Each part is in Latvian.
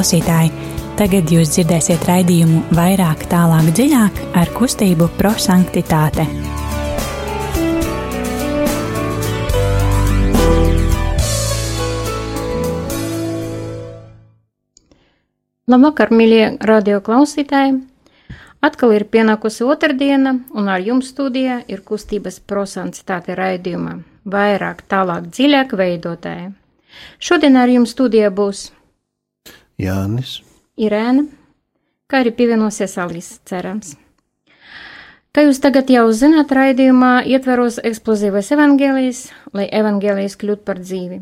Klausītāji, tagad jūs dzirdēsiet raidījumu vairāk, tālāk, dziļāk ar kustību prosanktitāte. Labvakar, mīļie radio klausītāji! Atkal ir pienākusi otrdiena, un ar jums studijā ir kustības prosancitāte raidījuma vairāk, tālāk, dziļāk veidotāja. Šodien ar jums studijā būs Jānis, Irēna, kā arī pievienosies Alisa, cerams. Kā jūs tagad jau zināt, raidījumā ietveros eksplozīvais evaņģēlijs, lai evaņģēlijs kļūtu par dzīvi.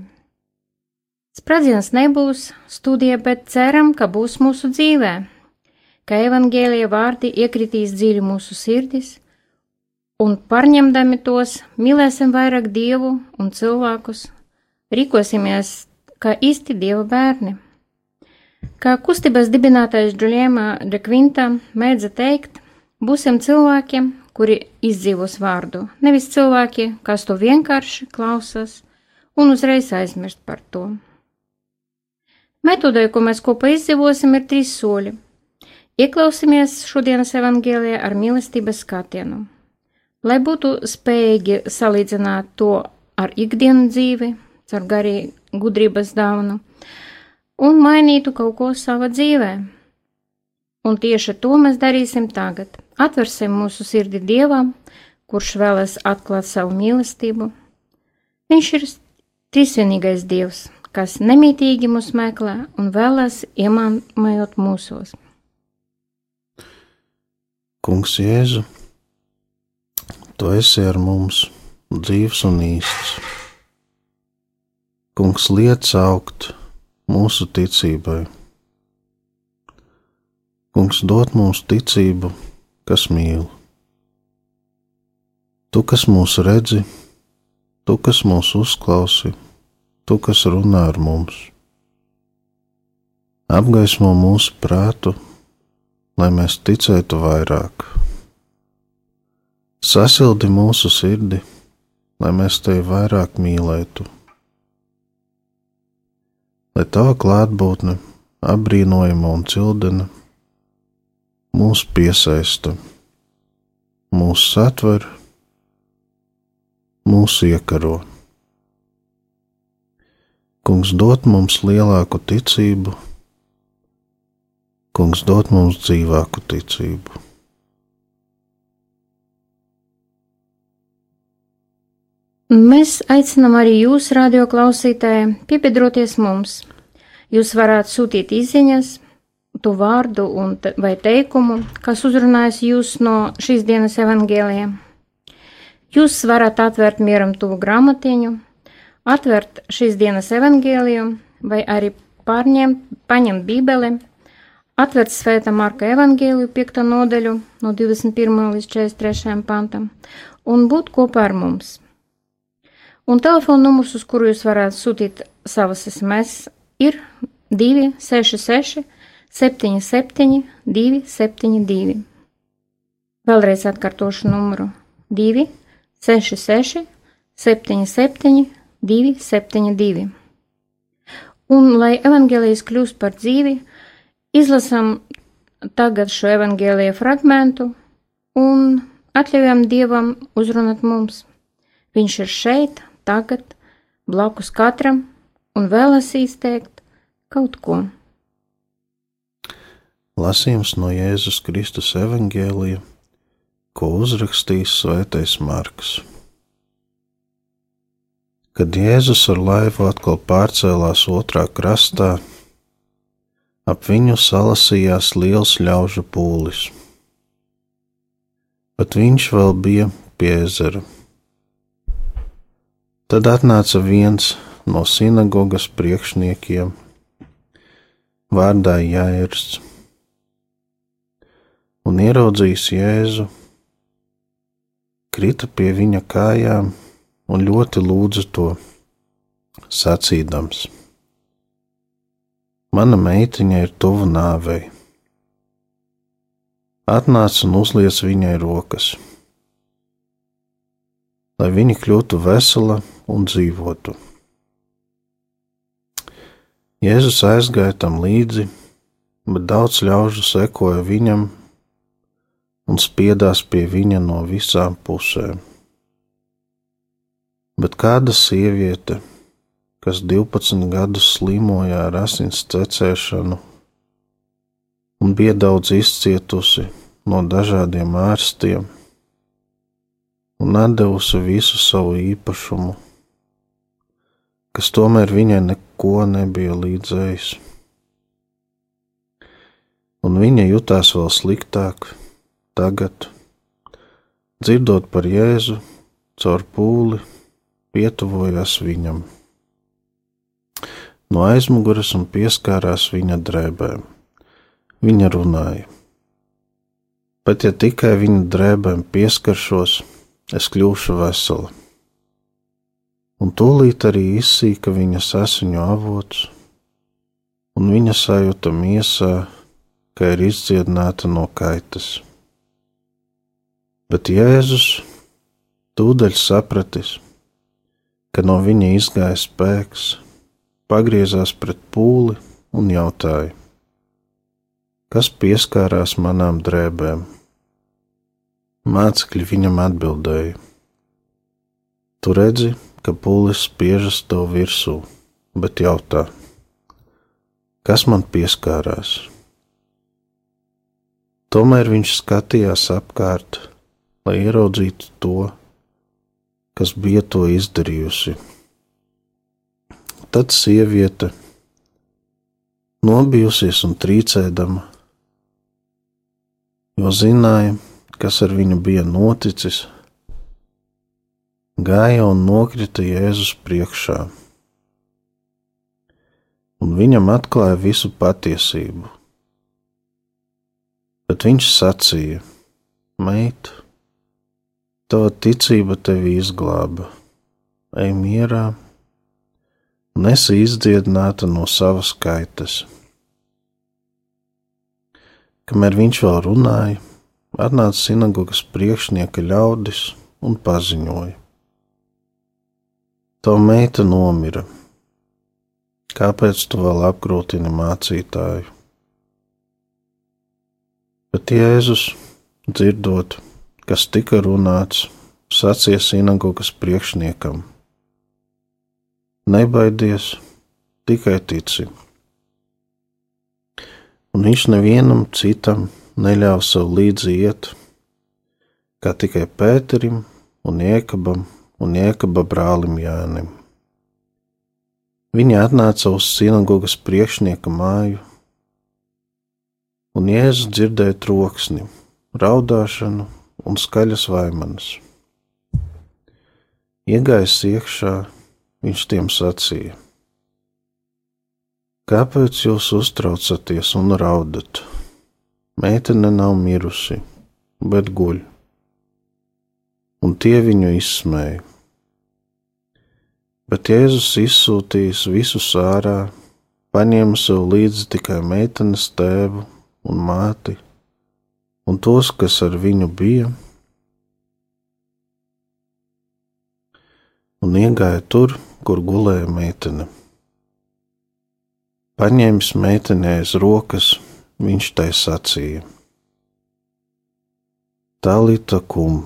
Sprādziens nebūs studija, bet ceram, ka būs mūsu dzīvēm ka evaņģēlīja vārdi iekritīs dziļi mūsu sirdis, un pārņemdami tos, mīlēsim vairāk dievu un cilvēkus, rīkosimies kā īsti dieva bērni. Kā kustības dibinātājs Džuljēmā de Kvinta mēdza teikt, būsim cilvēkiem, kuri izdzīvos vārdu, nevis cilvēki, kas to vienkārši klausās un uzreiz aizmirst par to. Metodē, ko mēs kopā izdzīvosim, ir trīs soļi Ieklausīsimies šodienas evangēlijā ar mīlestības skatienu, lai būtu spējīgi salīdzināt to ar ikdienas dzīvi, caur garīgu gudrības dāvanu, un mainītu kaut ko savā dzīvē. Un tieši to mēs darīsim tagad. Atversim mūsu sirdi Dievam, kurš vēlas atklāt savu mīlestību. Viņš ir trīsvienīgais Dievs, kas nemītīgi mūs meklē un vēlas iemānījot mūsos. Kungs, Jēzu, tu esi ar mums dzīves un īsts. Kungs, liec augt mūsu ticībai. Kungs, dod mums ticību, kas mīl. Tu, kas mūs redzi, tu, kas mūs uzklausi, tu, kas runā ar mums. Apgaismo mūsu prātu lai mēs ticētu vairāk. Sasildi mūsu sirdi, lai mēs tevi vairāk mīlētu. Lai tava klātbūtne, apbrīnojama un cildena, mūs piesaista, mūs satver, mūs iekaro. Kungs dod mums lielāku ticību Kungs dod mums dzīvāku ticību. Mēs aicinām arī jūs, radioklausītāji, piebiedroties mums. Jūs varat sūtīt izziņas, to vārdu te, vai teikumu, kas uzrunājas jūs no šīs dienas evangēlijiem. Jūs varat atvērt mieram tuvu grāmatiņu, atvērt šīs dienas evangēliju vai arī pārņemt, paņemt bībeli Atvērt Svētā Marka evaņģēliju 5. nodaļu no 21. līdz 43. pantam un būt kopā ar mums. Un telefona numurs, uz kuru jūs varētu sūtīt savas SMS, ir 266 77 272. Vēlreiz atkārtošu numuru 266 77 272. Un, lai evaņģēlijas kļūst par dzīvi, Izlasām tagad šo evaņģēlīja fragmentu un atļaujam Dievam uzrunāt mums. Viņš ir šeit, tagad, blakus katram un vēlas izteikt kaut ko. Lasījums no Jēzus Kristus evaņģēlija, ko uzrakstījis Svētais Marks. Kad Jēzus ar laivu atkal pārcēlās otrā krastā, Ap viņu salasījās liels ļaužu pūlis, bet viņš vēl bija pie ezera. Tad atnāca viens no sinagogas priekšniekiem, vārdā Jērs, un ieraudzījis Jēzu, krita pie viņa kājām un ļoti lūdza to, sacīdams: Mana meitiņa ir tuvu nāvei. Atnāc un uzliec viņai rokas, lai viņa kļūtu vesela un dzīvotu. Jēzus aizgāja tam līdzi, bet daudz ļaužu sekoja viņam un spiedās pie viņa no visām pusēm. Bet kāda sieviete, kas 12 gadus slimoja ar asins cecēšanu un bija daudz izcietusi no dažādiem ārstiem un atdevusi visu savu īpašumu, kas tomēr viņai neko nebija līdzējis. Un viņa jutās vēl sliktāk tagad, dzirdot par Jēzu caur pūli, pietuvojās viņam. No aizmugures un pieskārās viņa drēbēm. Viņa runāja: Pat ja tikai viņa drēbēm pieskaršos, es kļūšu vesela. Un tūlīt arī izsīka viņa sasiņu avots, un viņa sajūta miesā, ka ir izdziedināta no kaitas. Bet Jēzus tūdaļ sapratis, ka no viņa izgāja spēks, pagriezās pret pūli un jautāja: Kas pieskārās manām drēbēm? Mācekļi viņam atbildēja: Tu redzi, ka pūlis spiežas tev virsū, bet jautā, kas man pieskārās? Tomēr viņš skatījās apkārt, lai ieraudzītu to, kas bija to izdarījusi. Tad sieviete, nobijusies un trīcēdama, jo zināja, kas ar viņu bija noticis, gāja un nokrita Jēzus priekšā, un viņam atklāja visu patiesību. Bet viņš sacīja: Meita, tava ticība tevi izglāba, ej mierā, un esi izdziedināta no savas kaitas. Kamēr viņš vēl runāja, atnāca sinagogas priekšnieka ļaudis un paziņoja: Tava meita nomira. Kāpēc tu vēl apgrūtini mācītāju? Bet Jēzus, dzirdot, kas tika runāts, sacīja sinagogas priekšniekam: Nebaidies, tikai tici. Un viņš nevienam citam neļāva sev līdzi iet, kā tikai Pēterim un Iekabam un Iekaba brālim Jānim. Viņi atnāca uz sinagogas priekšnieka māju, un Jēzus dzirdēja troksni, raudāšanu un skaļas vaimanas. Iegājis iekšā, viņš tiem sacīja: Kāpēc jūs uztraucaties un raudat? Meitene nav mirusi, bet guļ. Un tie viņu izsmēja. Bet Jēzus izsūtījis visus ārā, paņēma sev līdzi tikai meitenes tēvu un māti, un tos, kas ar viņu bija, un iegāja tur, kur gulēja meitene. Paņēmis meitenei aiz rokas, viņš tai sacīja: Talita kum,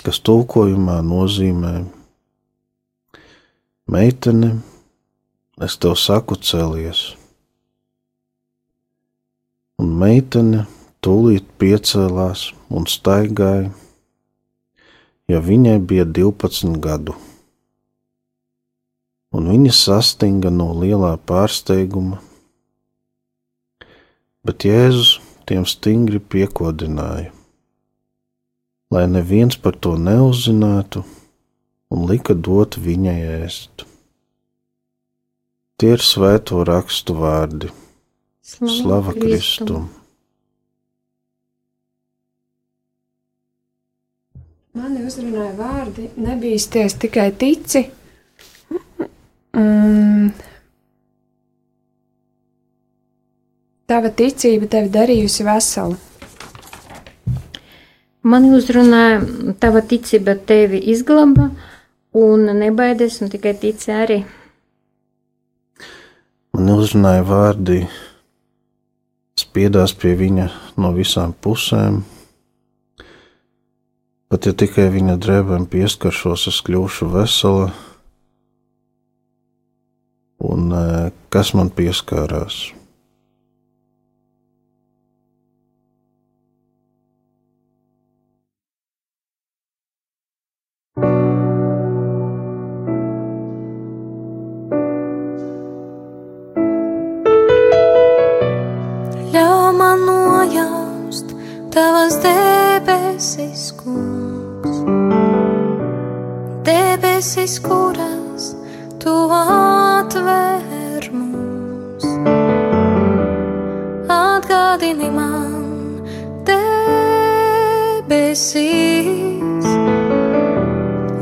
kas tulkojumā nozīmē: Meitene, es tev saku, celies. Un meitene tūlīt piecēlās un staigāja, jo viņai bija 12 gadu. Un viņa sastinga no lielā pārsteiguma bet Jēzus tiem stingri piekodināja, lai neviens par to neuzzinātu un lika dot viņai ēst. Tie ir svēto rakstu vārdi. Slava, Slava Kristum! Mani uzrunāja vārdi, nebīsties tikai tici. Mm, Tava ticība tevi darījusi veselu. Mani uzrunāja, tava ticība tevi izglāba, un nebaidies, un tikai tici arī. Man uzrunāja vārdi, spiedās pie viņa no visām pusēm. Pat ja tikai viņa drēbēm pieskaršos, es kļūšu vesela. Un eh, kas man pieskārās? Tavas debesis, kungs, debesis, kuras tu atver mums. Atgādini man debesis,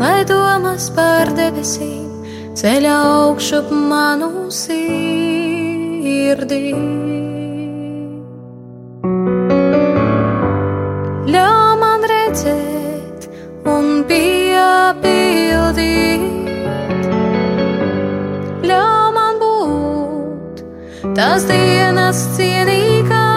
lai domas par debesīm ceļā augšup manu sirdī. Tās dienas cienīgā,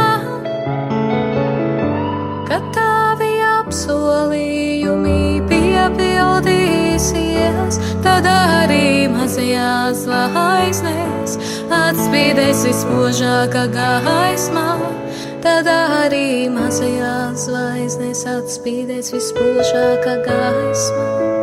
kad tavi apsolījumi piepildīsies, tad arī mazajās zvaigznēs atspīdēs vispožākā gaismā. Tad arī mazajās zvaigznēs atspīdēs vispožākā gaismā.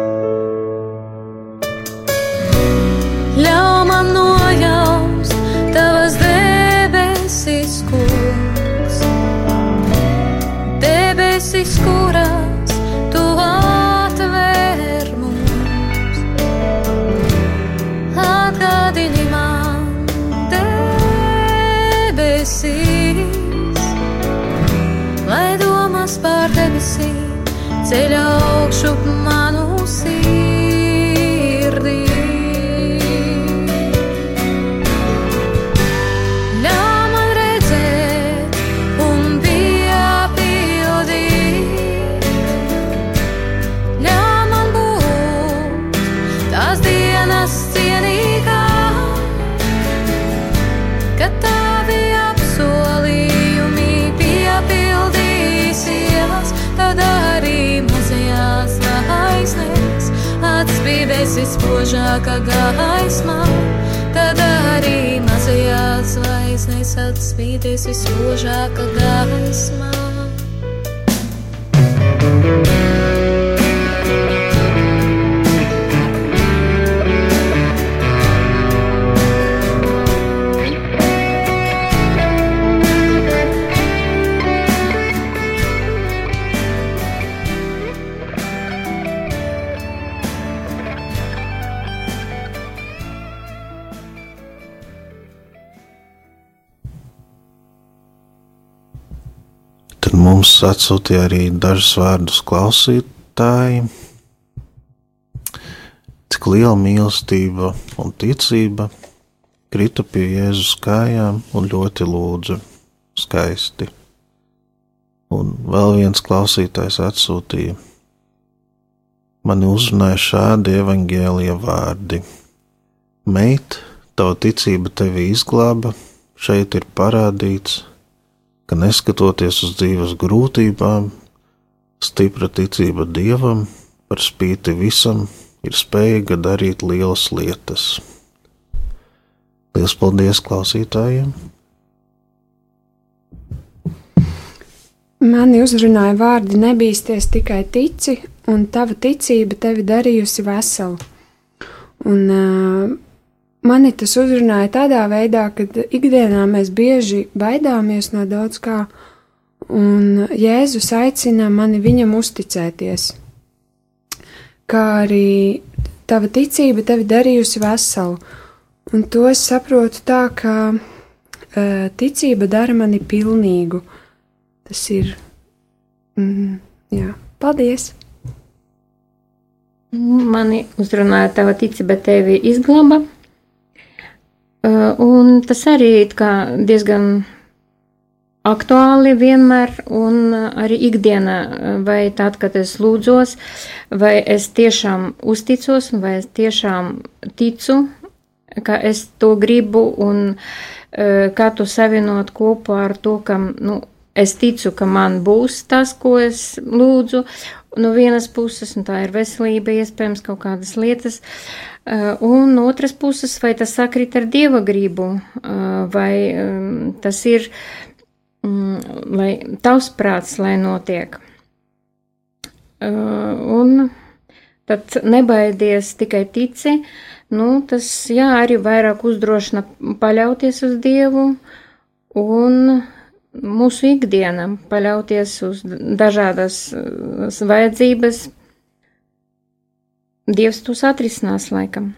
Vispožākā gaismā, tad arī mazajās zvaigznēs atspīdēs vispožākā gaismā. Tad mums atsūtīja arī dažus vārdus klausītāji. Cik liela mīlestība un ticība krita pie Jēzus kājām un ļoti lūdza skaisti. Un vēl viens klausītājs atsūtīja. Mani uzrunāja šādi evaņģēlīja vārdi: Meit, tava ticība tevi izglāba, šeit ir parādīts, ka neskatoties uz dzīves grūtībām, stipra ticība dievam, par spīti visam, ir spējīga darīt lielas lietas. Lielas paldies klausītājiem! Mani uzrunāja vārdi nebīsties tikai tici, un tava ticība tevi darījusi veselu. Un, uh, mani tas uzrunāja tādā veidā, ka ikdienā mēs bieži baidāmies no daudz kā, un Jēzus aicina mani viņam uzticēties. Kā arī tava ticība tevi darījusi veselu, un to es saprotu tā, ka uh, ticība dara mani pilnīgu. Tas ir. Mm, jā, paldies! Mani uzrunāja tava ticība tevi izglāba. Uh, un tas arī diezgan aktuāli vienmēr, un arī ikdienā, vai tad, kad es lūdzos, vai es tiešām uzticos, vai es tiešām ticu ka es to gribu un uh, kā to savienot kopā ar to, ka, nu, es ticu, ka man būs tas, ko es lūdzu, no vienas puses, un tā ir veselība, iespējams, kaut kādas lietas, uh, un no otras puses, vai tas sakrit ar dieva gribu, vai tas ir, lai tavs prāts, lai notiek. Un tad nebaidies, tikai tici, nu, tas, jā, arī vairāk uzdrošina paļauties uz Dievu un mūsu ikdienam, paļauties uz dažādas vajadzības. Dievs tos atrisinās laikam.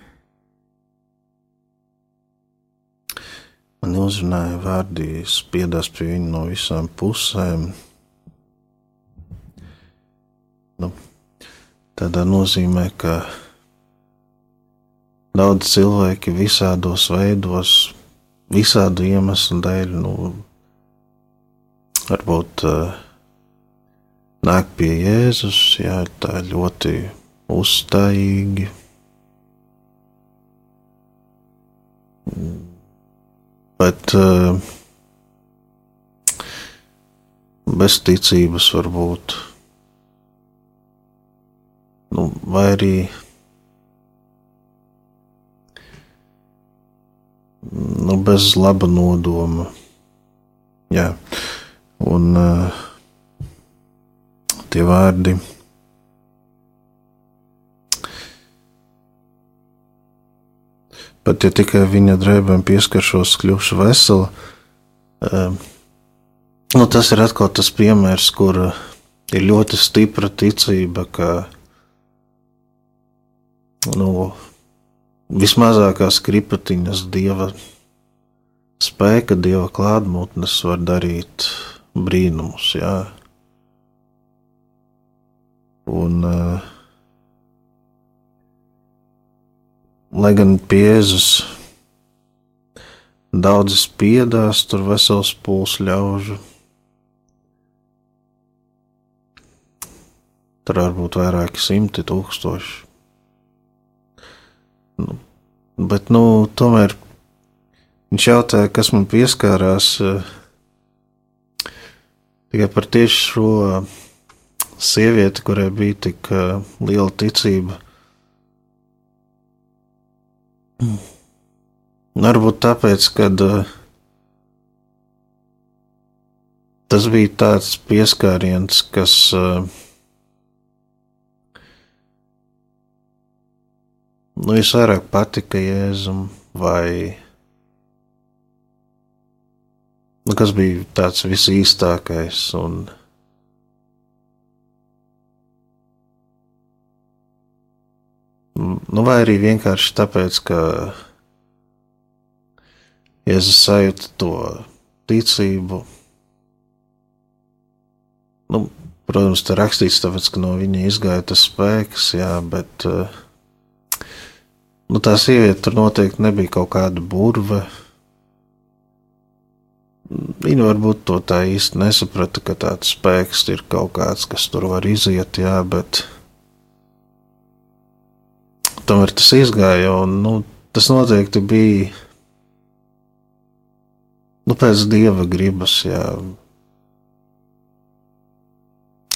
Man uzrunāja vārdi, spiedās pie viņa no visām pusēm. Nu, tādā nozīmē, ka daudz cilvēki visādos veidos, visādu iemeslu dēļ, nu, varbūt uh, nāk pie Jēzus, jā, tā ļoti uzstājīgi. Bet uh, bez ticības varbūt, nu, vai arī nu, bez laba nodoma. Jā. Un uh, tie vārdi. Pat ja tikai viņa drēbēm pieskaršos, kļūšu vesela, uh, nu, tas ir atkal tas piemērs, kur uh, ir ļoti stipra ticība, ka nu, vismazākās kripatiņas dieva spēka, dieva klātbūtnes var darīt brīnumus. Jā. Un, uh, lai gan Piezus daudzi spiedās, tur vesels pūls ļaužu. Tur var būt vairāki simti tūkstoši. Nu, bet, nu, tomēr viņš jautāja, kas man pieskārās. Uh, Tikai par tieši šo sievieti, kurai bija tik uh, liela ticība. Varbūt tāpēc, ka uh, tas bija tāds pieskāriens, kas uh, nu, visvairāk patika Jēzum vai nu, kas bija tāds visīstākais. Un, nu, vai arī vienkārši tāpēc, ka Jēzus sajūta to ticību. Nu, protams, tā rakstīts, tāpēc, ka no viņa izgāja tas spēks, jā, bet nu, tā sieviete tur noteikti nebija kaut kāda burva. Viņa varbūt to tā īsti nesaprata, ka tāds spēks ir kaut kāds, kas tur var iziet, jā, bet tomēr tas izgāja, un nu, tas noteikti bija nu, pēc dieva gribas, jā.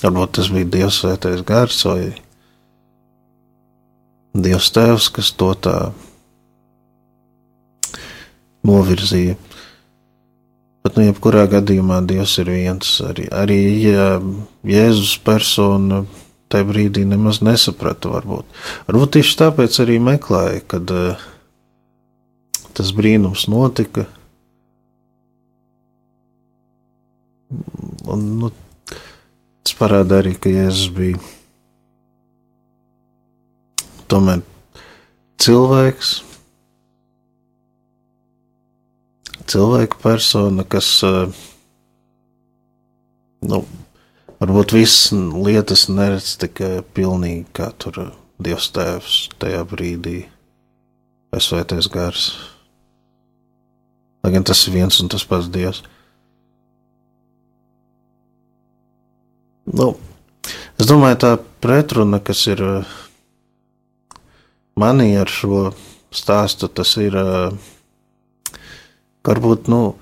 Varbūt tas bija Dievs svētais gars vai Dievs tēvs, kas to tā novirzīja. Bet, nu, jebkurā gadījumā Dievs ir viens. Arī, arī ja Jēzus persona tajā brīdī nemaz nesaprata, varbūt. Varbūt tieši tāpēc arī meklēja, kad uh, tas brīnums notika. Un, nu, tas parāda arī, ka Jēzus bija tomēr cilvēks, cilvēka persona, kas eh, nu, varbūt visas lietas neredz tik eh, pilnīgi, kā tur eh, Dievs Tēvs tajā brīdī, vai Svētais Gars. Lai gan tas ir viens un tas pats Dievs. Nu, es domāju, tā pretruna, kas ir manī ar šo stāstu, tas ir uh, varbūt, nu,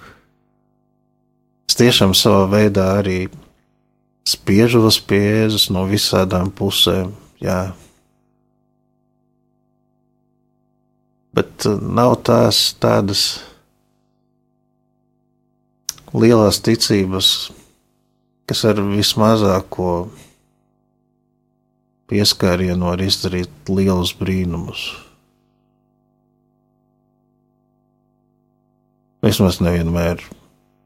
es tiešām savā veidā arī spiežos pie Jēzus no visādām pusēm. Jā. Bet uh, nav tās tādas lielās ticības, kas ar vismazāko pieskārienu var izdarīt lielus brīnumus. Vismaz nevienmēr.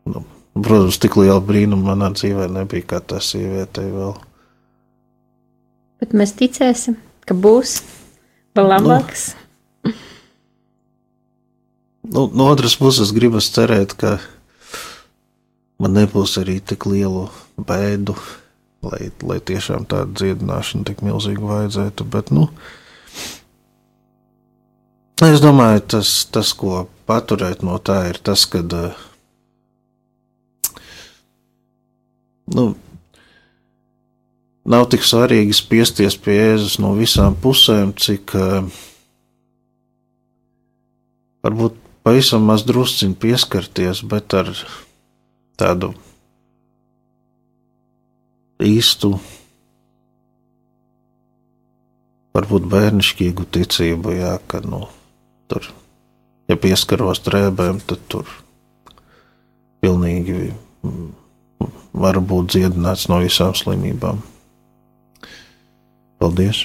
Nu, protams, tik liela brīnuma manā dzīvē nebija kā tā sievietei vēl. Bet mēs ticēsim, ka būs vēl labāks. Nu, nu, no otras puses, gribas cerēt, ka man nebūs arī tik lielu bēdu lai, lai tiešām tāda dziedināšana tik milzīga vajadzētu. Bet, nu, es domāju, tas, tas, ko paturēt no tā, ir tas, ka. Nu, nav tik svarīgi spiesties pie Jēzus no visām pusēm, cik uh, varbūt pavisam maz drusciņi pieskarties, bet ar tādu īstu, varbūt bērnišķīgu ticību, jā, ka nu, tur, ja pieskaros drēbēm, tad tur pilnīgi var būt dziedināts no visām slimībām. Paldies!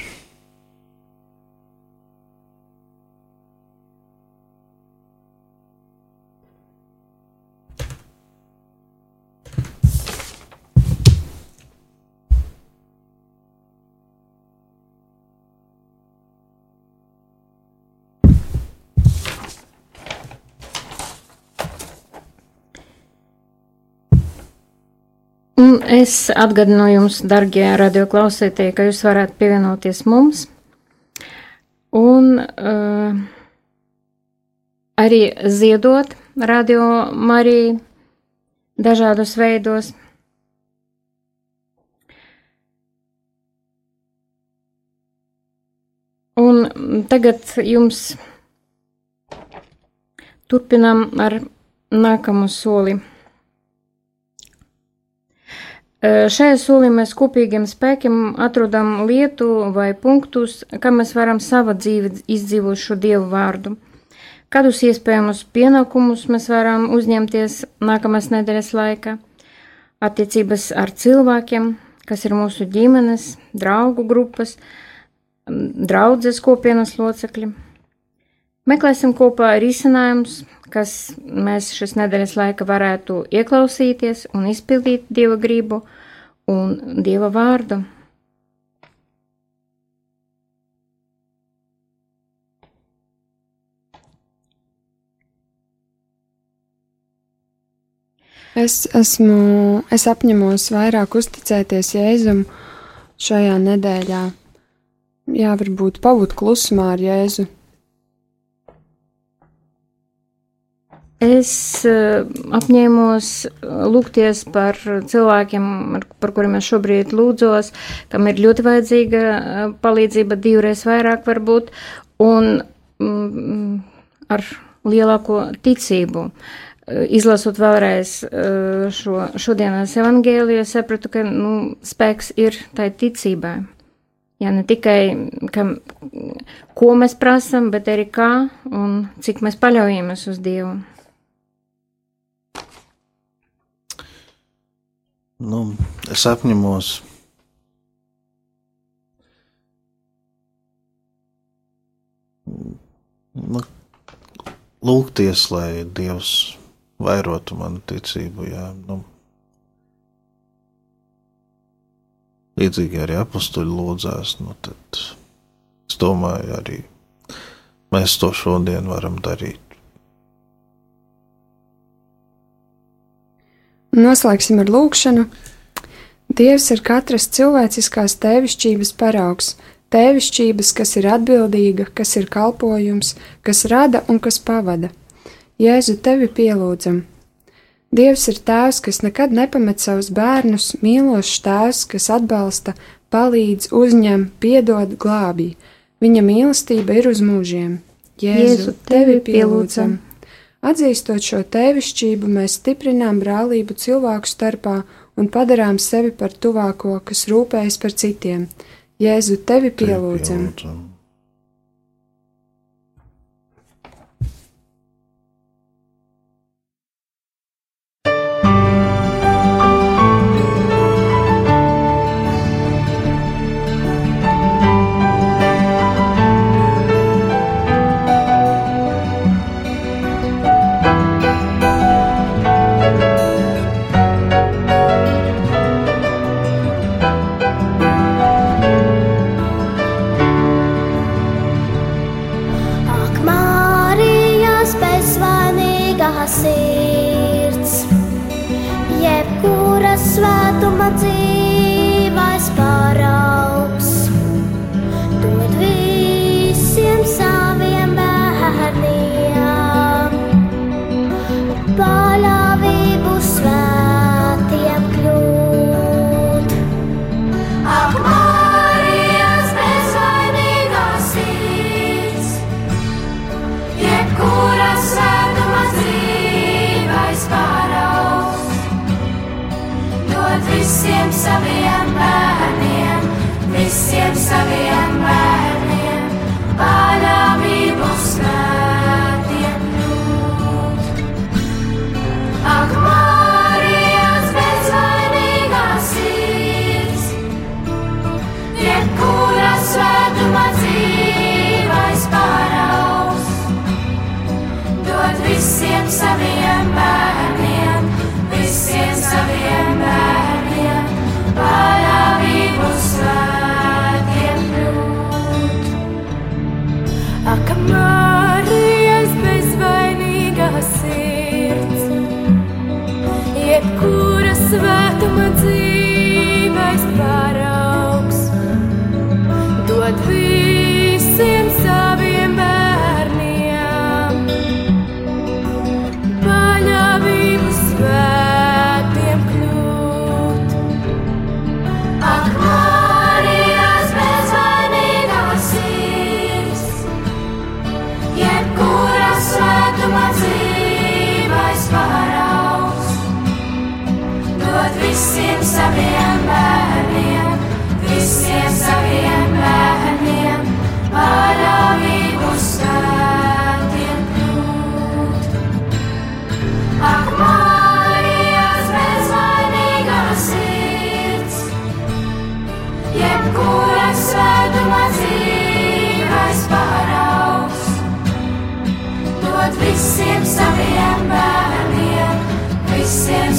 Es atgādinu jums, darbie radioklausītāji, ka jūs varētu pievienoties mums un uh, arī ziedot radio Mariju dažādos veidos. Un tagad jums turpinām ar nākamo soli. Šajā solī mēs kopīgiem spēkiem atrodam lietu vai punktus, kā mēs varam savā dzīvē izdzīvot šo dievu vārdu. Kādus iespējamus pienākumus mēs varam uzņemties nākamās nedēļas laikā, attiecības ar cilvēkiem, kas ir mūsu ģimenes, draugu grupas, draudzes kopienas locekļi. Meklēsim kopā risinājumus, kas mēs šīs nedēļas laika varētu ieklausīties un izpildīt Dieva gribu un Dieva vārdu. Es esmu, es apņemos vairāk uzticēties Jēzum šajā nedēļā. Jā, varbūt pabūt klusumā ar Jēzu, Es uh, apņēmos lūgties par cilvēkiem, par kuriem es šobrīd lūdzos, kam ir ļoti vajadzīga uh, palīdzība divreiz vairāk varbūt, un mm, ar lielāko ticību. Izlasot vēlreiz šo šodienas evangēliju, sapratu, ka nu, spēks ir tai ticībai. Jā, ne tikai, ka, ko mēs prasam, bet arī kā un cik mēs paļaujamies uz Dievu. Nu, es apņemos nu, lūgties, lai Dievs vairotu manu ticību. Jā, nu, līdzīgi arī apstuļi lūdzās, nu, es domāju, arī mēs to šodien varam darīt. Noslēgsim ar lūkšanu. Dievs ir katras cilvēciskās tēvišķības paraugs, tēvišķības, kas ir atbildīga, kas ir kalpojums, kas rada un kas pavada. Jēzu tevi pielūdzam! Dievs ir tēvs, kas nekad nepamet savus bērnus, mīlošs tēvs, kas atbalsta, palīdz, uzņem, piedod, glābj. Viņa mīlestība ir uz mūžiem. Jēzu, Jēzu tevi pielūdzam! pielūdzam. Atzīstot šo tēvišķību, mēs stiprinām brālību cilvēku starpā un padarām sevi par tuvāko, kas rūpējas par citiem. Jēzu tevi pielūdzam! Tevi pielūdzam.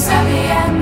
sunny and